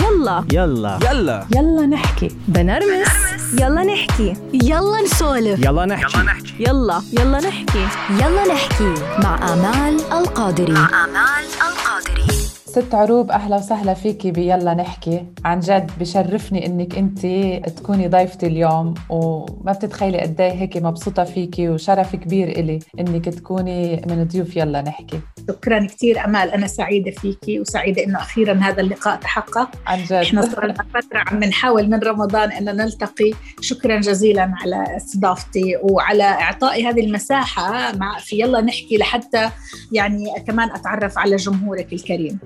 يلا. يلا. يلا. يلا نحكي. بنرمس. يلا نحكي. يلا نسولف. يلا نحكي. يلا يلا. نحكي. يلا نحكي. مع آمال القادري آمال القادري ست عروب أهلا وسهلا فيكي بيلا نحكي. عن جد بشرفني إنك أنت تكوني ضيفتي اليوم وما بتتخيلي قد إيه هيك مبسوطة فيكي وشرف كبير إلي إنك تكوني من ضيوف يلا نحكي. شكرا كثير أمال أنا سعيدة فيكي وسعيدة إنه أخيرا هذا اللقاء تحقق. عن جد. إحنا صار لنا فترة عم نحاول من رمضان ان نلتقي. شكرا جزيلا على استضافتي وعلى إعطائي هذه المساحة مع في يلا نحكي لحتى يعني كمان أتعرف على جمهورك الكريم.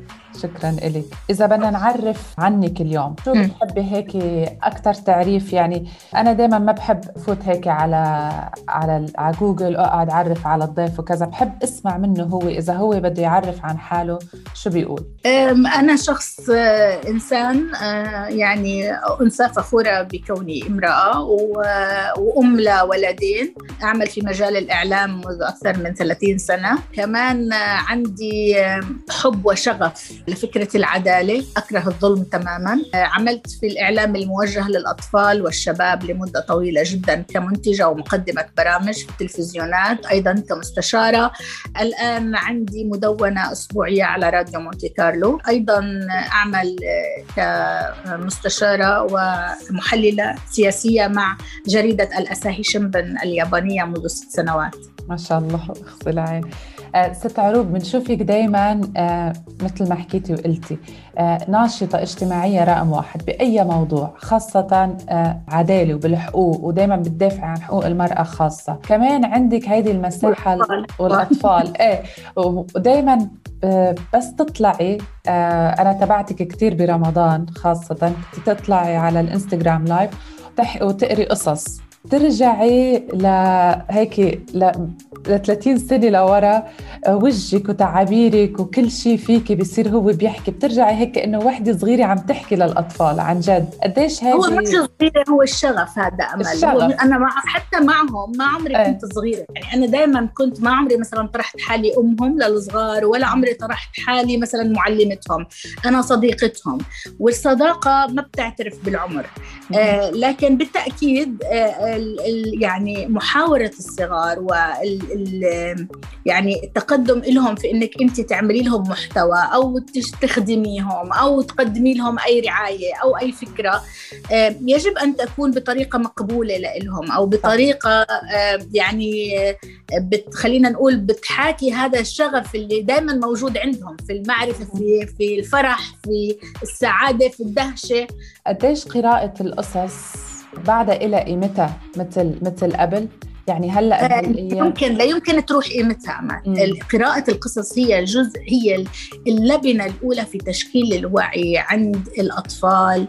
شكرا لك إذا بدنا نعرف عنك اليوم شو. بتحبي هيك أكثر تعريف؟ يعني أنا دائما ما بحب فوت هيك على على على جوجل أقعد أعرف على الضيف وكذا. بحب أسمع منه هو إذا هو بده يعرف عن حاله شو بيقول. أنا شخص آه، إنسان آه، يعني أنثى فخورة بكوني امرأة و- وأم لولدين. أعمل في مجال الإعلام منذ أكثر من 30 سنة. كمان آه، عندي حب وشغف لفكرة العدالة. أكره الظلم تماما. آه، عملت في الإعلام الموجه للأطفال والشباب لمدة طويلة جدا كمنتجة ومقدمة برامج في التلفزيونات أيضا كمستشارة. الآن عندي مدونة أسبوعية على راديو مونتي كارلو. أيضا أعمل كمستشارة ومحللة سياسية مع جريدة الأساهي شمبن اليابانية منذ ست سنوات. ما شاء الله اخص العين. آه، ست عروب بنشوفك دائما آه، مثل ما حكيتي وقلتي. آه، ناشطة اجتماعية رقم واحد بأي موضوع خاصة آه، عدالة وبالحقوق ودائما بتدافعي عن حقوق المرأة خاصة. كمان عندك هيدي المساحة والأطفال. والأطفال. إيه ودائما بس تطلعي آه، أنا تبعتك كتير برمضان خاصة كنت تطلعي على الإنستغرام لايف وتح- وتقري قصص. ترجعي لهيك ل ل 30 سنة لورا آه، وجهك وتعابيرك وكل شيء فيكي بصير هو بيحكي. بترجعي هيك إنه وحدة صغيرة عم تحكي للأطفال عن جد. قديش هو مش صغيرة هو الشغف هذا أمل. الشغف. هو أنا مع حتى معهم ما عمري إيه. كنت صغيرة. يعني أنا دائما كنت ما عمري مثلا طرحت حالي أمهم للصغار ولا عمري طرحت حالي مثلا معلمتهم. أنا صديقتهم. والصداقة ما بتعترف بالعمر. آه لكن بالتأكيد آه ال يعني محاورة الصغار وال ال يعني التقدم لهم في إنك أنت تعملي لهم محتوى أو تخدميهم أو تقدمي لهم أي رعاية أو أي فكرة آه، يجب أن تكون بطريقة مقبولة لهم أو بطريقة آه، يعني آه، خلينا نقول بتحاكي هذا الشغف اللي دائما موجود عندهم في المعرفة في في الفرح في السعادة في الدهشة. قديش قراءة القصص بعدها إلى قيمتها مثل مثل قبل؟ يعني هلأ آه، يمكن لا يمكن تروح قيمتها. قراءة القصص هي جزء هي اللبنة الأولى في تشكيل الوعي عند الأطفال.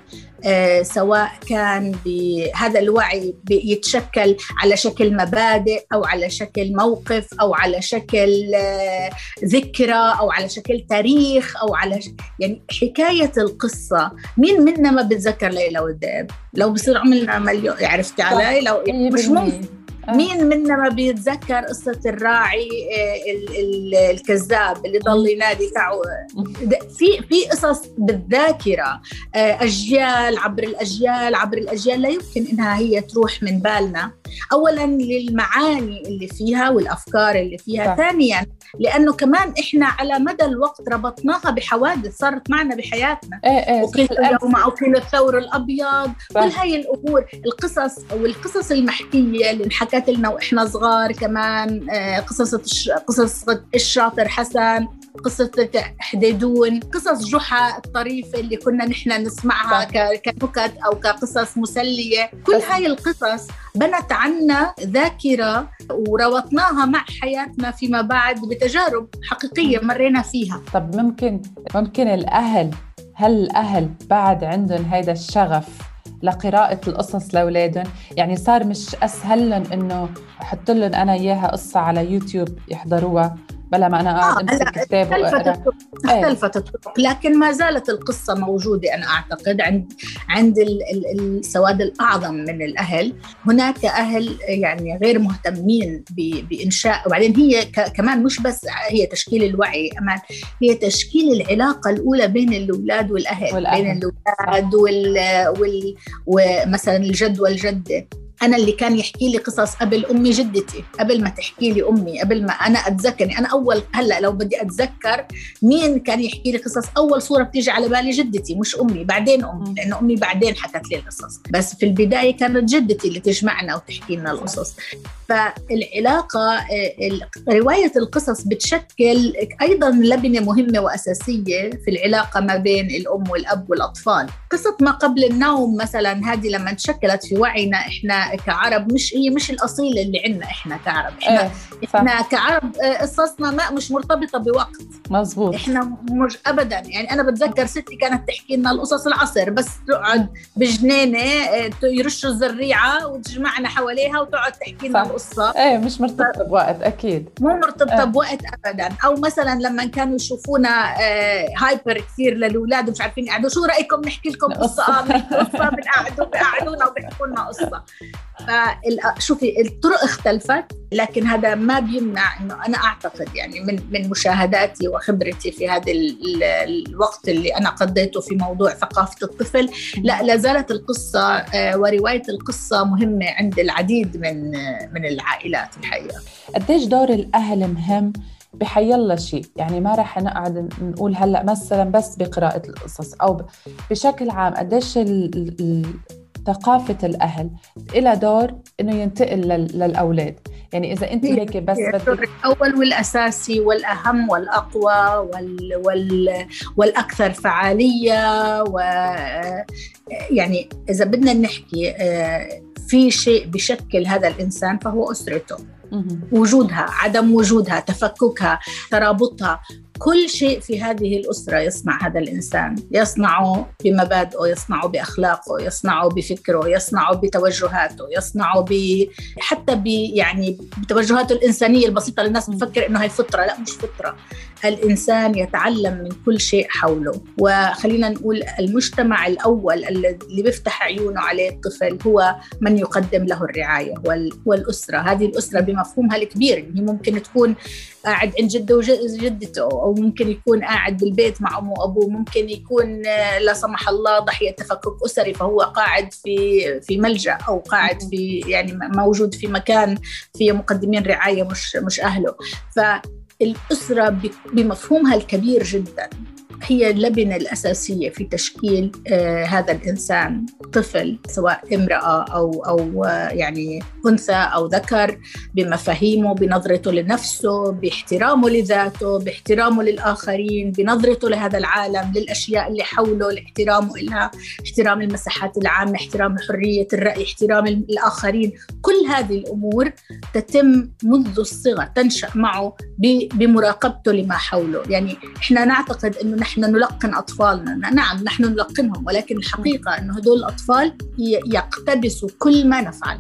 سواء كان بهذا الوعي يتشكل على شكل مبادئ أو على شكل موقف أو على شكل آه ذكرى أو على شكل تاريخ أو على ش... يعني حكاية القصة. مين منا ما بتذكر ليلى والذئب لو بصير عملنا مليون عرفتي علي؟ لو مش ممكن. آه. مين منا ما بيتذكر قصة الراعي آه، ال- ال- الكذاب اللي ضل ينادي تعو في في قصص بالذاكرة آه، أجيال عبر الأجيال عبر الأجيال لا يمكن إنها هي تروح من بالنا. أولا للمعاني اللي فيها والأفكار اللي فيها. ثانيا لأنه كمان إحنا على مدى الوقت ربطناها بحوادث صارت معنا بحياتنا. وكيل صرت الأمس. اليوم أو كيل الثور الأبيض. صح. كل هاي الأمور القصص والقصص المحكية اللي انحكت لنا وإحنا صغار كمان آه، قصص قصص الشاطر حسن قصة حديدون قصص جحا الطريفة اللي كنا نحن نسمعها كنكت أو كقصص مسلية. كل هاي القصص بنت عنا ذاكرة وربطناها مع حياتنا فيما بعد بتجارب حقيقية مرينا فيها. طب ممكن ممكن الأهل هل الأهل بعد عندهم هيدا الشغف لقراءة القصص لأولادهم. يعني صار مش أسهل لهم إنه أحط لهم أنا إياها قصة على يوتيوب يحضروها. بلا ما أنا قاعد آه، امسك كتاب اختلفت الطرق إيه. اختلفت الطرق لكن ما زالت القصة موجودة أنا أعتقد عند عند ال- ال- السواد الأعظم من الأهل هناك أهل يعني غير مهتمين ب- بإنشاء وبعدين هي كمان مش بس هي تشكيل الوعي أمان هي تشكيل العلاقة الأولى بين الأولاد والأهل, والأهل. بين الأولاد وال, وال ومثلا الجد والجدة أنا اللي كان يحكي لي قصص قبل أمي جدتي قبل ما تحكي لي أمي قبل ما أنا أتذكر. أنا أول هلأ لو بدي أتذكر مين كان يحكي لي قصص أول صورة بتيجي على بالي جدتي مش أمي بعدين أمي لأن أمي بعدين حكت لي القصص. بس في البداية كانت جدتي اللي تجمعنا وتحكي لنا القصص. فالعلاقة آه، رواية القصص بتشكل أيضا لبنة مهمة وأساسية في العلاقة ما بين الأم والأب والأطفال. قصة ما قبل النوم مثلا هذه لما تشكلت في وعينا إحنا كعرب مش هي مش الأصيلة اللي عندنا إحنا كعرب. إحنا, إيه صح إحنا كعرب آه، قصصنا ما مش مرتبطة بوقت. مزبوط إحنا مش ابدا. يعني أنا بتذكر ستي كانت تحكي لنا القصص العصر بس تقعد بجنينة آه، ت- يرشوا الزريعة وتجمعنا حواليها وتقعد تحكي لنا. القصة. إيه مش مرتبطة بوقت أكيد. مو مرتبطة آه. بوقت ابدا. أو مثلا لما كانوا يشوفونا آه، هايبر كثير للأولاد ومش عارفين يقعدوا شو رأيكم نحكي لكم قصة؟ قصة. بنقعدوا بيقعدونا وبيحكوا لنا قصة. فال- شوفي الطرق اختلفت لكن هذا ما بيمنع إنه أنا أعتقد يعني من من مشاهداتي وخبرتي في هذا ال- ال- الوقت اللي أنا قضيته في موضوع ثقافة الطفل لا لا زالت القصة آه، ورواية القصة مهمة عند العديد من آه، من العائلات الحقيقة. قديش دور الأهل مهم بحيلا شيء؟ يعني ما رح نقعد نقول هلأ مثلا بس بقراءة القصص ب- بشكل عام قديش ال- ال- ال- ثقافة الأهل إلها دور إنه ينتقل لل- للأولاد. يعني إذا أنت هي- هيك بس بدك الأول والأساسي والأهم والأقوى وال وال والأكثر فعالية و يعني إذا بدنا نحكي آه، في شيء بشكل هذا الإنسان فهو أسرته. وجودها عدم وجودها تفككها ترابطها. كل شيء في هذه الأسرة يصنع هذا الإنسان. يصنعه بمبادئه يصنعه بأخلاقه يصنعه بفكره يصنعه بتوجهاته يصنعه ب... حتى ب... يعني بتوجهاته الإنسانية البسيطة اللي الناس بتفكر إنه هي فطرة. لا مش فطرة. الإنسان يتعلم من كل شيء حوله. وخلينا نقول المجتمع الأول اللي بيفتح عيونه عليه الطفل هو من يقدم له الرعاية وال... والأسرة. هذه الأسرة بمفهومها الكبير هي ممكن تكون قاعد عند جده وجدته أو ممكن يكون قاعد بالبيت مع أمه وأبوه ممكن يكون آه، لا سمح الله ضحية تفكك أسري فهو قاعد في في ملجأ أو قاعد في يعني موجود في مكان فيه مقدمين رعاية مش مش أهله. فالأسرة بمفهومها الكبير جدا. هي اللبنة الأساسية في تشكيل آه هذا الإنسان طفل سواء امرأة أو أو آه يعني أنثى أو ذكر بمفاهيمه بنظرته لنفسه باحترامه لذاته باحترامه للآخرين بنظرته لهذا العالم للأشياء اللي حوله لاحترامه لها احترام المساحات العامة احترام حرية الرأي احترام الآخرين. كل هذه الأمور تتم منذ الصغر تنشأ معه بمراقبته لما حوله. يعني إحنا نعتقد أنه نحن نلقن أطفالنا. نعم نحن نلقنهم ولكن الحقيقة أنه هدول الأطفال يقتبسوا كل ما نفعل.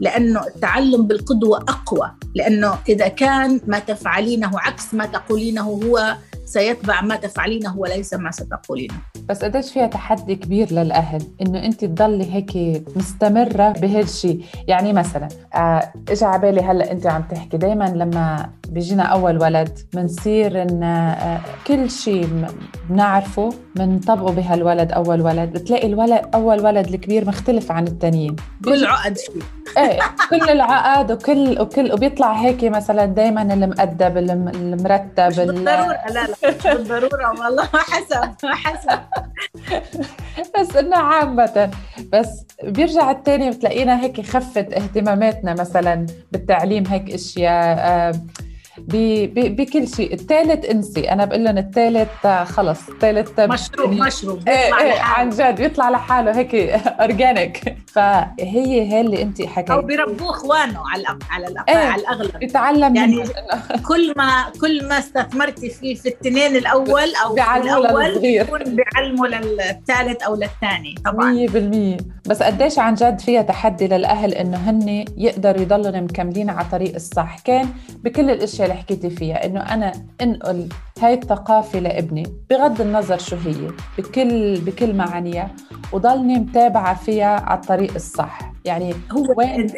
لأنه التعلم بالقدوة أقوى. لأنه إذا كان ما تفعلينه عكس ما تقولينه هو سيتبع ما تفعلينه وليس ما ستقولينه. بس قديش فيها تحدي كبير للأهل إنه أنت تضلي هيك مستمرة بهالشي يعني مثلا آه، إجا على بالي هلأ أنت عم تحكي دايما لما بيجينا أول ولد بنصير إن آه، كل شيء بنعرفه بنطبقه بهالولد أول ولد. بتلاقي الولد أول ولد الكبير مختلف عن التانيين. كل عقد فيه. إيه كل العقد وكل وكل وبيطلع هيك مثلا دايما المؤدب الم- المرتب مش ال- بالضرورة لا لا مش بالضرورة والله ما حسب ما حسب. بس إنه عامة بس بيرجع التاني بتلاقينا هيك خفت اهتماماتنا مثلا بالتعليم هيك أشياء آه، بكل شيء. الثالث انسي. أنا بقول لهم الثالث آه، خلص. الثالث مشروب مشروب. إيه بيطلع إيه لحاله. عن جد بيطلع لحاله هيك اورجانيك فهي هي اللي انت أو حكيتي بيربوه إخوانه على على الأق- إيه. على الأغلب. بيتعلم يعني كل ما كل ما استثمرتي فيه في التنين الأول أو في الأول للصغير. بيكون بيعلموا للثالث أو للثاني طبعا. مية بالمية. بس قديش عن جد فيها تحدي للأهل إنه هن يقدروا يضلوا مكملين على طريق الصح. كان بكل الأشياء اللي حكيتي فيها إنه أنا انقل هاي الثقافة لابني بغض النظر شو هي بكل بكل معانيها وضلني متابعة فيها على الطريق الصح. يعني هو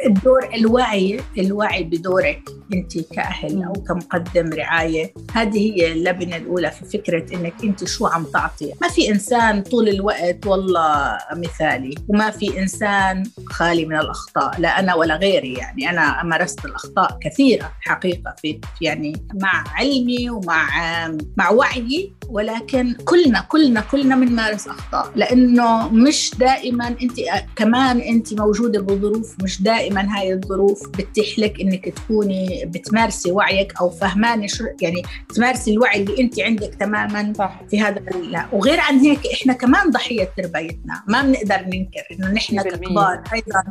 الدور الوعي الوعي بدورك انت كأهل أو كمقدم رعاية. هذه هي اللبنة الأولى في فكرة إنك أنت شو عم تعطي. ما في إنسان طول الوقت والله مثالي وما في إنسان خالي من الأخطاء لا أنا ولا غيري. يعني أنا مارست الأخطاء كثيرة حقيقة في يعني مع علمي ومع مع وعيي ولكن كلنا كلنا كلنا بنمارس أخطاء. لأنه مش دائما انت كمان أنت موجودة بظروف مش دائما هاي الظروف بتتيح لك إنك تكوني بتمارسي وعيك أو فهمانة شو يعني تمارسي الوعي اللي أنت عندك تماما صح. في هذا لا وغير عن هيك إحنا كمان ضحية تربيتنا. ما بنقدر ننكر إنه نحن 100% ككبار أيضا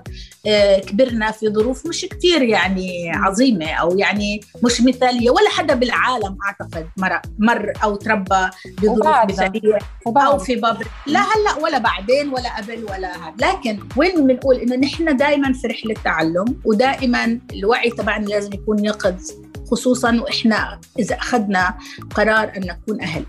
آه، كبرنا في ظروف مش كثير يعني عظيمة أو يعني مش مثالية. ولا حدا بالعالم أعتقد مر مر أو تربى بظروف أو في باب لا هلأ ولا بعدين ولا قبل ولا هذا لكن وين بنقول إنه نحن دائما في رحلة تعلم ودائما الوعي تبعنا لازم يكون يقظ خصوصا وإحنا إذا أخذنا قرار أن نكون أهل.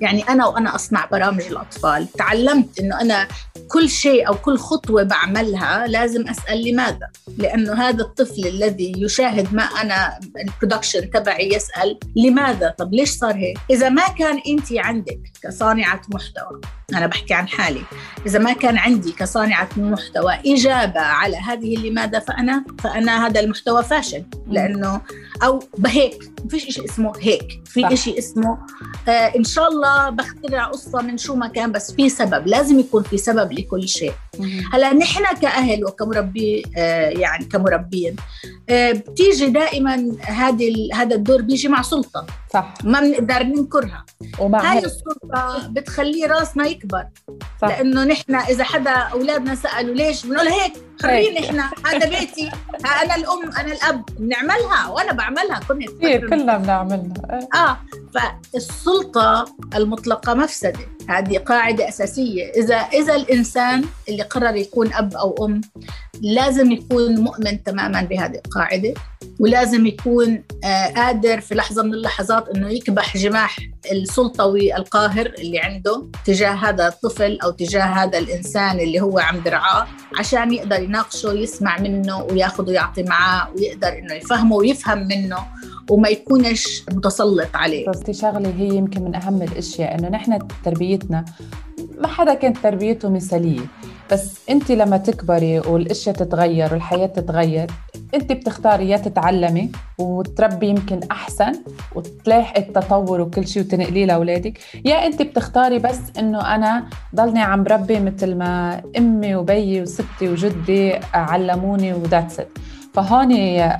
يعني أنا وأنا أصنع برامج الأطفال تعلمت إنه أنا كل شيء أو كل خطوة بعملها لازم أسأل لماذا؟ لأنه هذا الطفل الذي يشاهد ما أنا البرودكشن تبعي يسأل لماذا؟ طب ليش صار هيك؟ إذا ما كان أنت عندك كصانعة محتوى أنا بحكي عن حالي إذا ما كان عندي كصانعة محتوى إجابة على هذه لماذا فأنا فأنا هذا المحتوى فاشل. لأنه أو بهيك ما فيش شيء اسمه هيك صح. في شيء اسمه آه إن شاء الله بخترع قصة من شو ما كان بس في سبب لازم يكون في سبب لكل شيء. هلأ نحن كأهل وكمربي آه يعني كمربين آه بتيجي دائما هذه هذا الدور بيجي مع سلطة صح. ما بنقدر ننكرها ومع هاي السلطه بتخلي راسنا يكبر. صح. لأنه نحن إذا حدا أولادنا سألوا ليش بنقول هيك خليني هيك. إحنا هذا بيتي ها أنا الأم أنا الأب بنعملها وأنا بعملها كنا كثير كلنا بنعملها. إيه. آه فالسلطة المطلقة مفسدة. هذه قاعدة أساسية. اذا إذا الإنسان اللي قرر يكون أب أو أم لازم يكون مؤمن تماما بهذه القاعدة ولازم يكون آه قادر في لحظة من اللحظات إنه يكبح جماح السلطوي القاهر اللي عنده تجاه هذا الطفل أو تجاه هذا الإنسان اللي هو عم برعاه عشان يقدر يناقشه يسمع منه وياخذ ويعطي معاه ويقدر إنه يفهمه ويفهم منه. وما يكونش متسلط عليه. قصدي شغلة هي يمكن من أهم الأشياء إنه نحن تربيتنا ما حدا كانت تربيته مثالية. بس أنت لما تكبري والأشياء تتغير والحياة تتغير أنت بتختاري يا تتعلمي وتربي يمكن أحسن وتلاحقي التطور وكل شيء وتنقليه لأولادك يا أنت بتختاري بس إنه أنا ضلني عم بربي مثل ما أمي وبيي وستي وجدي علموني وذاتس ات فهون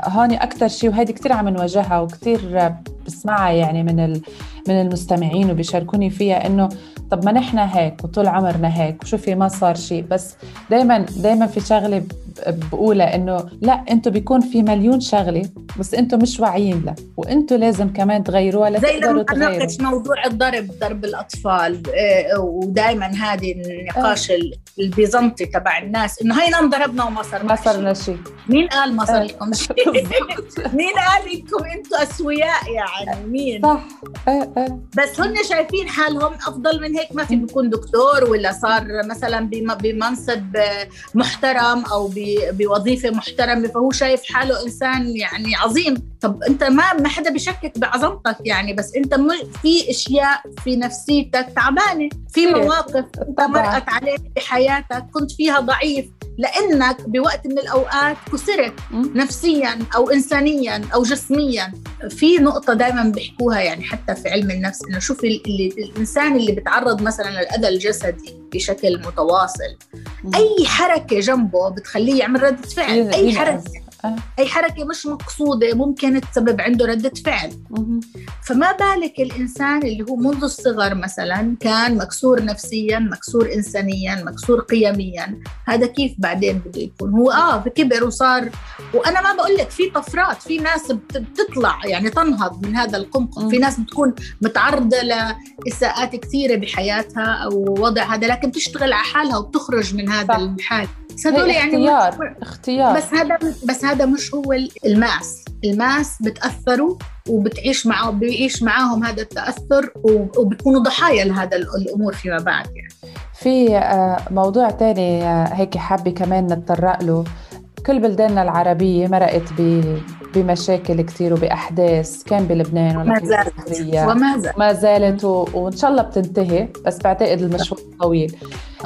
هون أكثر شيء وهيدي كثير عم نواجهها وكثير بسمعها يعني من من المستمعين وبيشاركوني فيها إنه طب ما نحن هيك وطول عمرنا هيك وشوفي ما صار شيء بس دائما دائما في شغلة بقولها إنه لا أنتم بيكون في مليون شغلة بس أنتم مش واعيين لها وأنتم لازم كمان تغيروها زي لتقدروا لما تغيروا ناقش موضوع الضرب ضرب الأطفال آه، ودائما هذه النقاش ال- البيزنطي تبع الناس إنه هينا انضربنا وما صار ما صار شيء. مين قال ما صار آه. لكم شيء؟ مين قال انكم أنتم أسوياء يعني مين؟ صح إيه إيه بس هن شايفين حالهم أفضل من هيك ما في بيكون دكتور ولا صار مثلا بم- بمنصب آه، محترم أو ب- بوظيفة محترمة فهو شايف حاله إنسان يعني عظيم. طب انت ما ما حدا بيشكك بعظمتك يعني بس انت في أشياء في نفسيتك تعبانة في. مواقف مرقت عليك بحياتك كنت فيها ضعيف لأنك بوقت من الأوقات كسرت. نفسيا أو انسانيا أو جسميا في نقطة دائما بيحكوها يعني حتى في علم النفس إنه شوفي اللي الإنسان اللي بيتعرض مثلا للأذى الجسدي بشكل متواصل. أي حركة جنبه بتخليه يعمل ردة فعل أي ينقذ. حركة آه. أي حركة مش مقصودة ممكن تسبب عنده ردة فعل. فما بالك الإنسان اللي هو منذ الصغر مثلا كان مكسور نفسيا مكسور انسانيا مكسور قيميا هذا كيف بعدين بده يكون هو آه كبر وصار وأنا ما بقول لك في طفرات في ناس بت- بتطلع يعني تنهض من هذا القمقم في. ناس بتكون متعرضة لإساءات كثيرة بحياتها أو وضع هذا لكن بتشتغل على حالها وبتخرج من هذا. الحال بس هدول يعني اختيار اختيار بس هذا بس هذا مش هو الماس. الماس بتأثروا وبتعيش معه بيعيش معاهم هذا التأثر وبيكونوا ضحايا لهذا ال- الأمور فيما بعد يعني. في آه، موضوع تاني آه، هيك حابة كمان نتطرق له. كل بلداننا العربية مرقت بمشاكل كتير وبأحداث كان بلبنان ولا ما زالت. وما زال ما زالت و... وإن شاء الله بتنتهي بس بعتقد المشوار طويل.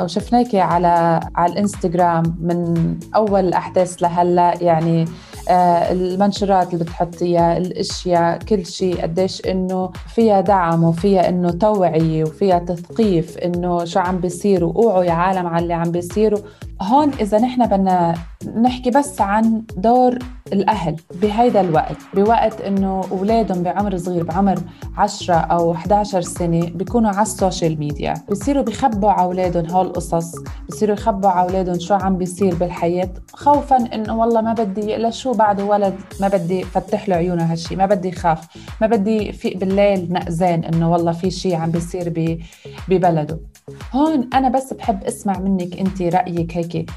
وشفناكي على على الإنستغرام من أول الاحداث لهلأ يعني آه المنشورات اللي بتحطيها الأشياء كل شيء قديش إنه فيها دعم وفيها إنه توعية وفيها تثقيف إنه شو عم بيصير وأوعوا يا عالم على اللي عم بيصيروا. هون إذا نحن بدنا نحكي بس عن دور الأهل بهيدا الوقت بوقت إنه أولادهم بعمر صغير بعمر 10 أو 11 سنة بيكونوا على ال social media. بصيروا بخبوا على أولادهم هول القصص بصيروا يخبوا على أولادهم شو عم بيصير بالحياة خوفا إنه والله ما بدي لشو بعده ولد ما بدي فتح له عيونه هالشي ما بدي خاف ما بدي فيق بالليل نقزان إنه والله في شيء عم بيصير ببلده. هون أنا بس بحب أسمع منك انت رأيك هيك.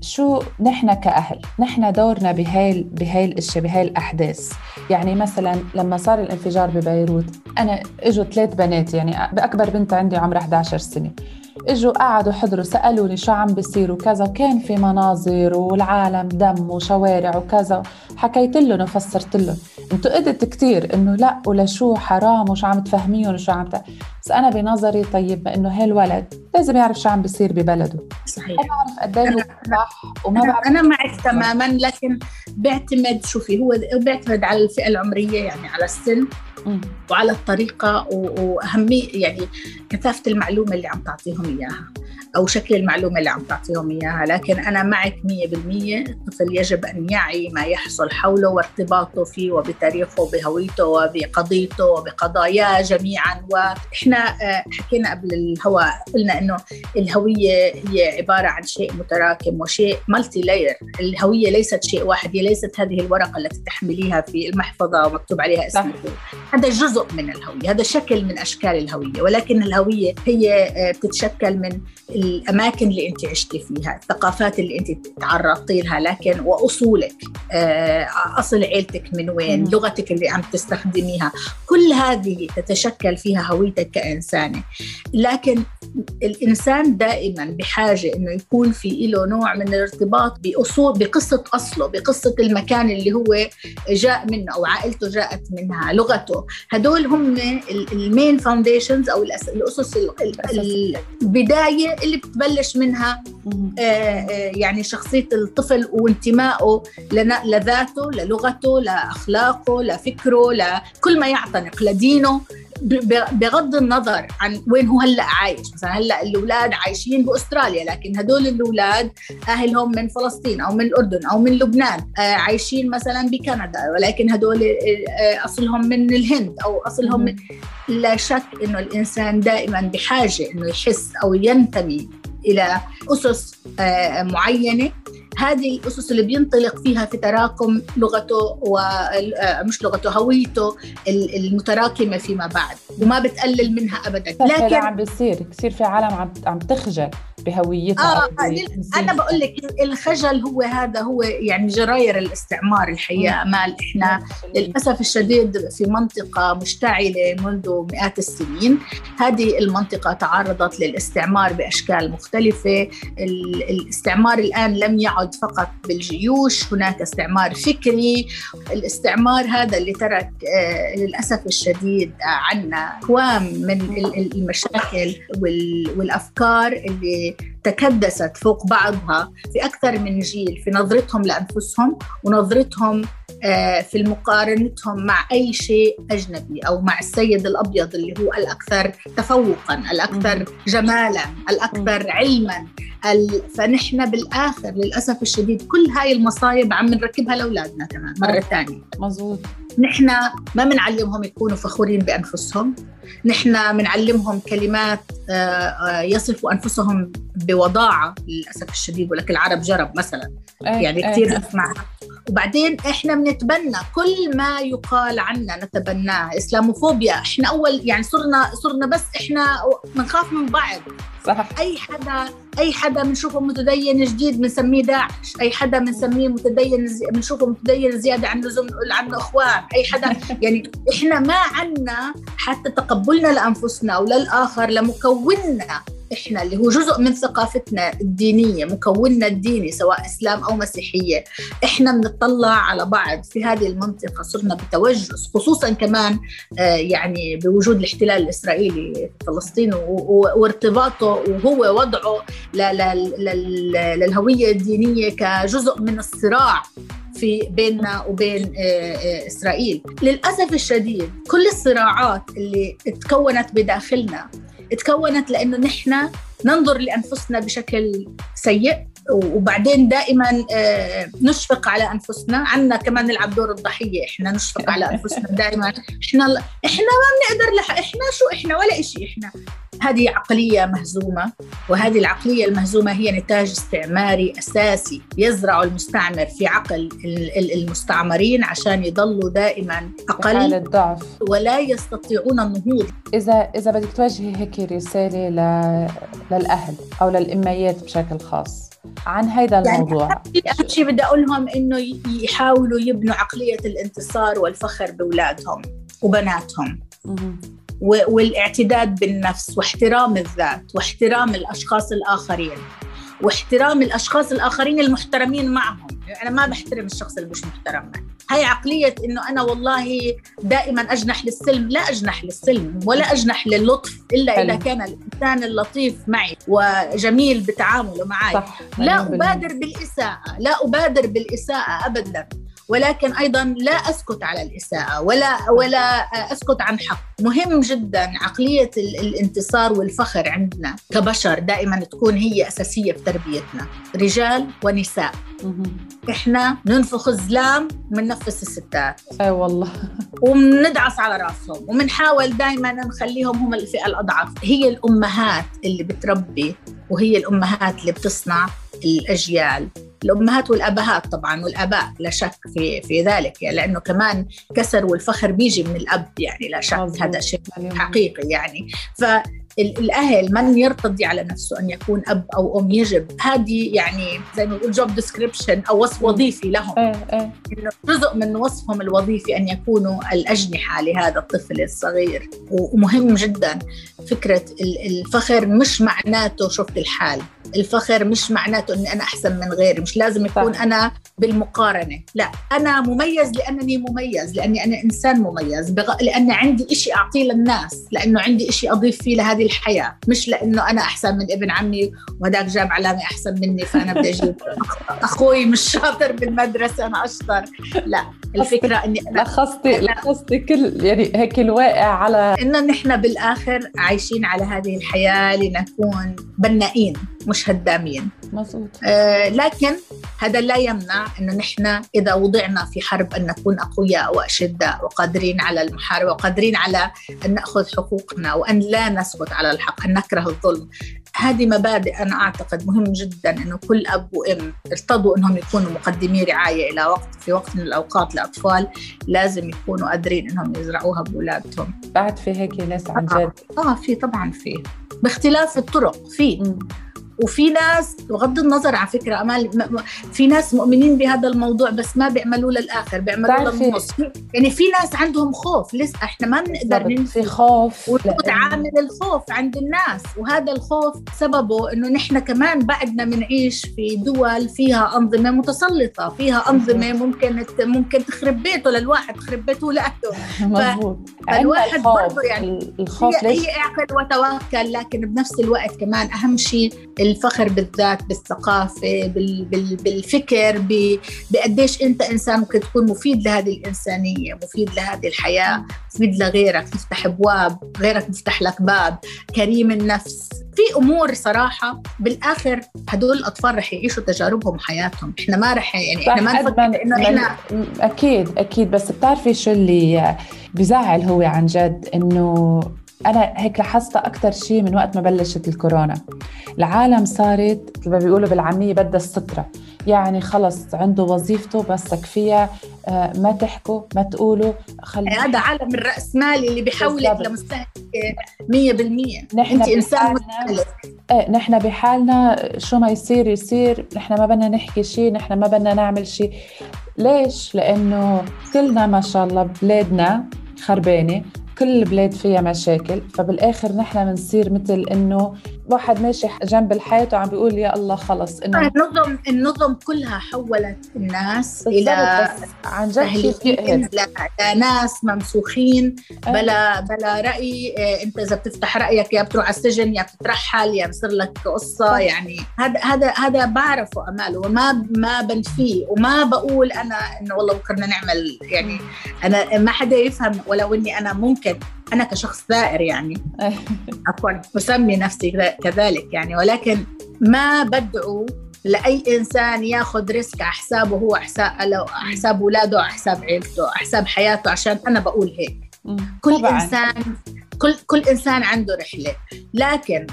شو نحن كأهل؟ نحن دورنا بهاي بهاي الاشياء بهاي الاحداث يعني مثلا لما صار الانفجار ببيروت أنا إجوا ثلاث بنات يعني بأكبر بنت عندي عمرها 11 سنة. اجوا قعدوا حضروا سألوني شو عم بيصير وكذا. كان في مناظر والعالم دم وشوارع وكذا. حكيت لهم وفسرت لهم. أنتوا قدت كتير إنه لا ولا شو حرام وشو عم تفهميهم وشو عم ت... بس أنا بنظري طيب إنه هالولد لازم يعرف شو عم بيصير ببلده. صحيح. ما بعرف قد إيه صح وما بعرف أنا معك تماما لكن بيعتمد شوفي هو بيعتمد على الفئة العمرية يعني على السن. وعلى الطريقة و- وأهمية يعني كثافة المعلومة اللي عم تعطيهم إياها. أو شكل المعلومة اللي عم تعطيهم إياها. لكن أنا معك مية بالمية الطفل يجب أن يعي ما يحصل حوله وارتباطه فيه وبتاريخه وبهويته وبقضيته وبقضاياه جميعا. وإحنا آه، حكينا قبل الهواء قلنا أنه الهوية هي عبارة عن شيء متراكم وشيء مالتي لاير الهوية ليست شيء واحد هي ليست هذه الورقة التي تحمليها في المحفظة ومكتوب عليها. اسمك. هذا جزء من الهوية هذا شكل من أشكال الهوية. ولكن الهوية هي آه، بتتشكل من الأماكن اللي أنت عشتي فيها الثقافات اللي أنت تعرضتي لها لكن وأصولك. آه، أصل عيلتك من وين. لغتك اللي عم تستخدميها كل هذه تتشكل فيها هويتك كإنسانة لكن الإنسان دائما بحاجة إنه يكون في له نوع من الارتباط بأصول بقصة أصله بقصة المكان اللي هو جاء منه أو عائلته جاءت منها لغته هدول هم ال main foundations أو الأس- الأسس ال- ال- البداية اللي بتبلش منها. آه، آه، يعني شخصية الطفل وانتمائه لذاته للغته لأخلاقه لفكره لكل ما يعتنق لدينه بغض النظر عن وين هو هلأ عايش. مثلا هلأ الأولاد عايشين بأستراليا لكن هدول الأولاد أهلهم من فلسطين أو من الأردن أو من لبنان آه، عايشين مثلا بكندا ولكن هدول آه، أصلهم من الهند أو أصلهم من لا شك إنه الإنسان دائما بحاجة إنه يحس أو ينتمي إلى أسس آه، معينة. هذه الأسس اللي بينطلق فيها في تراكم لغته ومش لغته هويته ال- المتراكمة فيما بعد وما بتقلل منها ابدا. لكن عم بيصير كثير في عالم عم عم تخجل. بهويتها آه. أنا بقول لك الخجل هو هذا هو يعني جراير الاستعمار الحقيقة. امال إحنا للأسف الشديد في منطقة مشتعلة منذ مئات السنين. هذه المنطقة تعرضت للاستعمار بأشكال مختلفة. ال- الاستعمار الآن لم يعد فقط بالجيوش هناك استعمار فكري. الاستعمار هذا اللي ترك آه، للأسف الشديد عنا أكوام من ال- ال- المشاكل وال- والأفكار اللي تكدست فوق بعضها في أكثر من جيل في نظرتهم لأنفسهم ونظرتهم آه، في مقارنتهم مع أي شيء أجنبي أو مع السيد الأبيض اللي هو الأكثر تفوقا الأكثر جمالا الأكثر علما فنحن بالآخر للأسف الشديد كل هاي المصايب عم نركبها لأولادنا كمان مرة ثانية. مزبوط نحن ما بنعلمهم يكونوا فخورين بأنفسهم. نحن بنعلمهم كلمات آه، آه، يصفوا أنفسهم بوضاعة للأسف الشديد ولكن العرب جرب مثلا. إيه، يعني. كثير اسمعها وبعدين إحنا بنتبنى كل ما يقال عنا نتبناه. إسلاموفوبيا إحنا أول يعني صرنا صرنا بس إحنا بنخاف من بعض. صح. أي حدا أي حدا بنشوفه متدين جديد بنسميه داعش. أي حدا بنسميه متدين بنشوفه متدين زيادة عن لزوم نقول عنه اخوان أي حدا يعني إحنا ما عنا حتى تقبلنا لأنفسنا وللآخر لمكوننا. إحنا اللي هو جزء من ثقافتنا الدينية مكوننا الديني سواء إسلام أو مسيحية. إحنا بنطلع على بعض في هذه المنطقة صرنا بتوجس خصوصا كمان آه، يعني بوجود الاحتلال الإسرائيلي في فلسطين وارتباطه وهو وضعه للهوية الدينية كجزء من الصراع في بيننا وبين آه، آه، إسرائيل. للأسف الشديد كل الصراعات اللي تكونت بداخلنا تكونت لأنه نحن ننظر لأنفسنا بشكل سيء وبعدين دائما آه، نشفق على أنفسنا. عنا كمان نلعب دور الضحية إحنا نشفق على أنفسنا دائما. إحنا إحنا ما بنقدر لح إحنا شو إحنا؟ ولا شيء إحنا. هذه عقلية مهزومة وهذه العقلية المهزومة هي نتاج استعماري أساسي يزرع المستعمر في عقل المستعمرين عشان يضلوا دائما أقل الضعف. ولا يستطيعون النهوض. إذا إذا بدك توجهي هيك رسالة للأهل أو للأميات بشكل خاص عن هذا يعني الموضوع. يعني أهم شيء بدي أقول لهم إنه يحاولوا يبنوا عقلية الانتصار والفخر بأولادهم وبناتهم. والاعتداد بالنفس واحترام الذات واحترام الأشخاص الآخرين واحترام الأشخاص الآخرين المحترمين معهم. يعني أنا ما بحترم الشخص اللي مش محترم هاي عقلية إنه أنا والله دائما أجنح للسلم. لا أجنح للسلم ولا أجنح للطف إلا إذا كان الإنسان اللطيف معي وجميل بتعامله معي. صح. لا أبادر بالإساءة. لا أبادر بالإساءة أبدا. ولكن أيضا لا أسكت على الإساءة ولا ولا أسكت عن حق. مهم جدا عقلية الانتصار والفخر عندنا كبشر دائما تكون هي أساسية في تربيتنا رجال ونساء. إحنا ننفخ الزلام ومننفس الستات. أي والله. وبندعس على رأسهم وبنحاول دائما نخليهم هم الفئة الأضعف. هي الأمهات اللي بتربي وهي الأمهات اللي بتصنع الأجيال. الأمهات والأبهات طبعا والآباء لا شك في في ذلك يعني لأنه كمان كسر والفخر بيجي من الأب يعني لا شك هذا شيء حقيقي يعني. ف الأهل من يرتضي على نفسه أن يكون أب أو أم. يجب هذه يعني زي ما نقول job description أو وصف وظيفي لهم. إيه، إيه. إنه جزء من وصفهم الوظيفي أن يكونوا الأجنحة لهذا الطفل الصغير. ومهم جدا فكرة الفخر مش معناته شوفة الحال. الفخر مش معناته إني أنا أحسن من غيري. مش لازم يكون صح. أنا بالمقارنة. لا أنا مميز لأنني مميز لأني أنا إنسان مميز بغ... لاني عندي إشي أعطيه للناس لأنه عندي إشي أضيف فيه لهذه الحياة. مش لأنه أنا أحسن من ابن عمي وهذاك جاب علامة أحسن مني فأنا بدي أجيب أخوي مش شاطر بالمدرسة أنا أشطر. لا الفكرة إني أنا لخصتي لخصتي كل يعني هيك الواقع على إنه نحن بالآخر عايشين على هذه الحياة لنكون بنائين مش هدامين. مزبوط آه لكن هذا لا يمنع إنه نحن إذا وضعنا في حرب أن نكون أقوياء وأشداء وقادرين على المحاربة وقادرين على أن نأخذ حقوقنا وأن لا نسكت على الحق أن نكره الظلم. هذه مبادئ أنا أعتقد مهم جدا إنه كل أب وإم ارتضوا إنهم يكونوا مقدمي رعاية إلى وقت في وقت من الأوقات لاطفال لازم يكونوا قادرين إنهم يزرعوها باولادهم بعد في هيك ناس عن جد. آه, آه في طبعا في. باختلاف الطرق في. وفي ناس بغض النظر على فكرة أمال في ناس مؤمنين بهذا الموضوع بس ما بيعملوه للآخر بيعملوه للنص يعني في ناس عندهم خوف لسه إحنا ما بنقدر ننسى. خوف. وتعامل الخوف عند الناس وهذا الخوف سببه إنه نحن كمان بعدنا بنعيش في دول فيها أنظمة متسلطة فيها أنظمة ممكن ممكن تخرب بيته للواحد تخرب بيته لأهله. مضبوط فالواحد برضه يعني الخوف هي, هي اعقل وتوكل لكن بنفس الوقت كمان أهم شيء الفخر بالذات بالثقافة بالفكر بقديش أنت إنسان ممكن تكون مفيد لهذه الإنسانية مفيد لهذه الحياة مفيد لغيرك تفتح أبواب غيرك يفتح لك باب كريم النفس. في أمور صراحة بالآخر هدول الأطفال رح يعيشوا تجاربهم وحياتهم إحنا ما رح يعني إحنا ما نفكر إنه إحنا أكيد أكيد. بس بتعرفي شو اللي بزعل هو عن جد؟ إنه أنا هيك لاحظتها أكثر شيء من وقت ما بلشت الكورونا. العالم صارت ما بيقولوا بالعامية بدها السترة. يعني خلص عنده وظيفته بس كفيها آه، ما تحكوا ما تقولوا خلي هذا عالم الرأسمالي اللي بيحولك. لمستهلك 100% نحن انت إنسان مستهلك إيه نحن بحالنا شو ما يصير يصير نحن ما بدنا نحكي شيء نحن ما بدنا نعمل شيء. ليش؟ لأنه كلنا ما شاء الله بلادنا خربانة. كل البلاد فيها مشاكل فبالآخر نحن بنصير مثل إنه واحد ماشي جنب الحيط وعم بيقول يا الله خلص إنه النظم النظم كلها حولت الناس إلى عن جد لناس ممسوخين إيه. بلا بلا رأي إيه، أنت إذا بتفتح رأيك يا بتروح على السجن يا بتترحل يا بصير لك قصة. يعني هذا هذا هذا بعرفه امال وما ما بنفيه وما بقول أنا إنه والله بكره بدنا نعمل يعني أنا ما حدا يفهم ولو إني أنا ممكن أنا كشخص ثائر يعني. عفوا أسمي نفسي كذلك يعني ولكن ما بدعو لأي إنسان ياخذ ريسك على حسابه هو حساب على حساب اولاده على حساب عيلته على حساب حياته عشان أنا بقول هيك. كل طبعاً. إنسان كل كل إنسان عنده رحلة لكن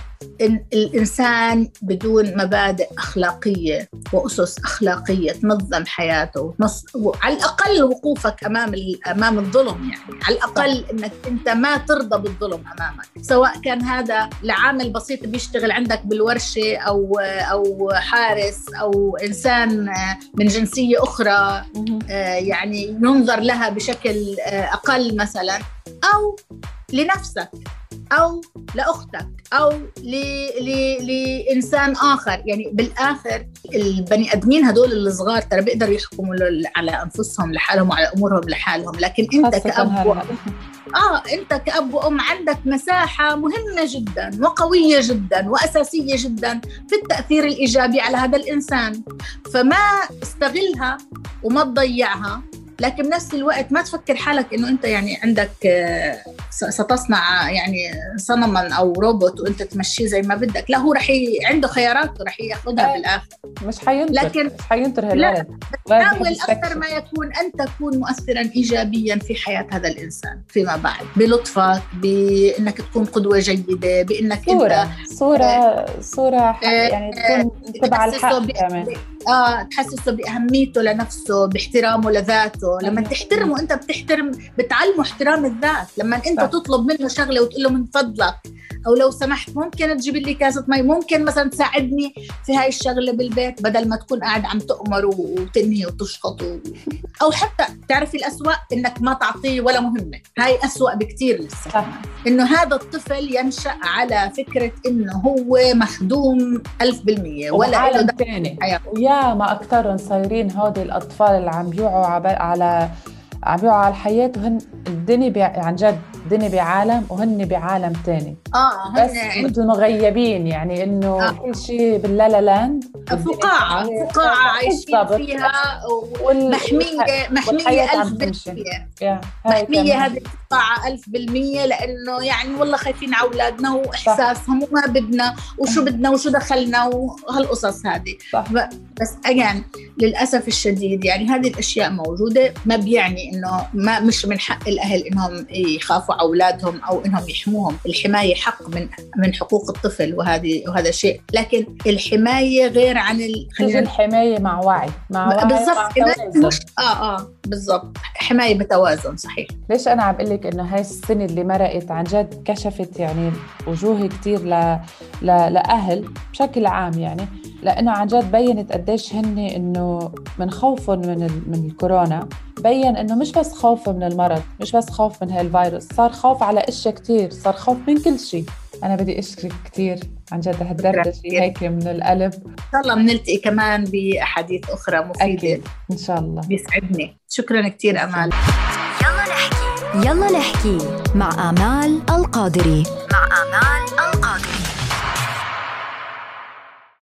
الإنسان بدون مبادئ أخلاقية وأسس أخلاقية تنظم حياته. وعلى الأقل وقوفك أمام ال... أمام الظلم يعني على الأقل إنك أنت ما ترضى بالظلم أمامك سواء كان هذا لعامل بسيط بيشتغل عندك بالورشة أو أو حارس أو إنسان من جنسية أخرى. آه، يعني ينظر لها بشكل آه، أقل مثلا أو لنفسك أو لأختك أو ل- ل- لإنسان آخر. يعني بالآخر البني آدمين هدول الصغار ترى بيقدروا يحكموا على أنفسهم لحالهم وعلى أمورهم لحالهم. لكن أنت كأب. و... آه أنت كأب وأم عندك مساحة مهمة جدا وقوية جدا وأساسية جدا في التأثير الإيجابي على هذا الإنسان. فما استغلها وما تضيعها. لكن بنفس الوقت ما تفكر حالك إنه أنت يعني عندك آه، ستصنع يعني صنما أو روبوت وأنت تمشيه زي ما بدك. لا هو رح ي... عنده خيارات ورح ياخذها إيه. بالآخر. مش حينطر لكن- مش حينطر لا، هالولد ولد حاول أكثر. ما يكون ان تكون مؤثرا ايجابيا في حياة هذا الإنسان فيما بعد. بلطفك بإنك تكون قدوة جيدة بإنك أنت صورة. صورة صورة ح- آه، يعني تكون تبع الحق كمان. آه تحسسه بأهميته لنفسه باحترامه لذاته. لما أيوة. تحترمه أنت بتحترم بتعلمه احترام الذات. لما أنت صح. تطلب منه شغلة وتقول له من فضلك أو لو سمحت ممكن تجيب لي كاسة مي. ممكن مثلا تساعدني في هاي الشغلة بالبيت بدل ما تكون قاعد عم تؤمر وتنهي وتشخط و... أو حتى تعرفي الأسوأ إنك ما تعطيه ولا مهمة. هاي أسوأ بكتير لسه. صح. إنه هذا الطفل ينشأ على فكرة إنه هو مخدوم ألف بالمية ولا وعالم له تاني. ما أكثرهم صايرين هودي الأطفال اللي عم بيوعوا عب- على عم بيوعوا على الحياة وهن الدنيا بي... عن جد الدنيا بعالم وهن بعالم تاني. آه بس هن عند- بدهم مغيبين يعني إنه آه. كل شيء باللالا لاند. فقاعة فقاعة عايشين. فيها يا، هاي محمية كمان. هذه ألف بالمية لأنه يعني والله خايفين على أولادنا وإحساسهم وما بدنا وشو بدنا وشو دخلنا وهالقصص هذه. بس أجان للأسف الشديد يعني هذه الأشياء موجودة ما بيعني إنه ما مش من حق الأهل إنهم يخافوا على أولادهم أو إنهم يحموهم. الحماية حق من من حقوق الطفل وهذه وهذا شيء لكن الحماية غير عن ال... خلينا الحماية مع وعي؟ مع وعي بالضبط. مش آه آه بالضبط. حماية بتوازن صحيح. ليش أنا عم بقول لك إنه هاي السنة اللي مرقت عن جد كشفت يعني وجوه كتير ل... ل... لأهل بشكل عام يعني؟ لأنه عن جد بينت قديش هن إنه من خوفهم من ال... من الكورونا بين إنه مش بس خوف من المرض مش بس خوف من هاي الفيروس صار خوف على أشياء كتير صار خوف من كل شيء أنا بدي أشكرك كتير عن جد هالدردشة كتير. هيك من القلب إن شاء الله بنلتقي كمان بأحاديث أخرى مفيدة. أكيد إن شاء الله. بيسعدني. شكرا كثير أمال. يلا نحكي. يلا نحكي مع آمال القادري. مع آمال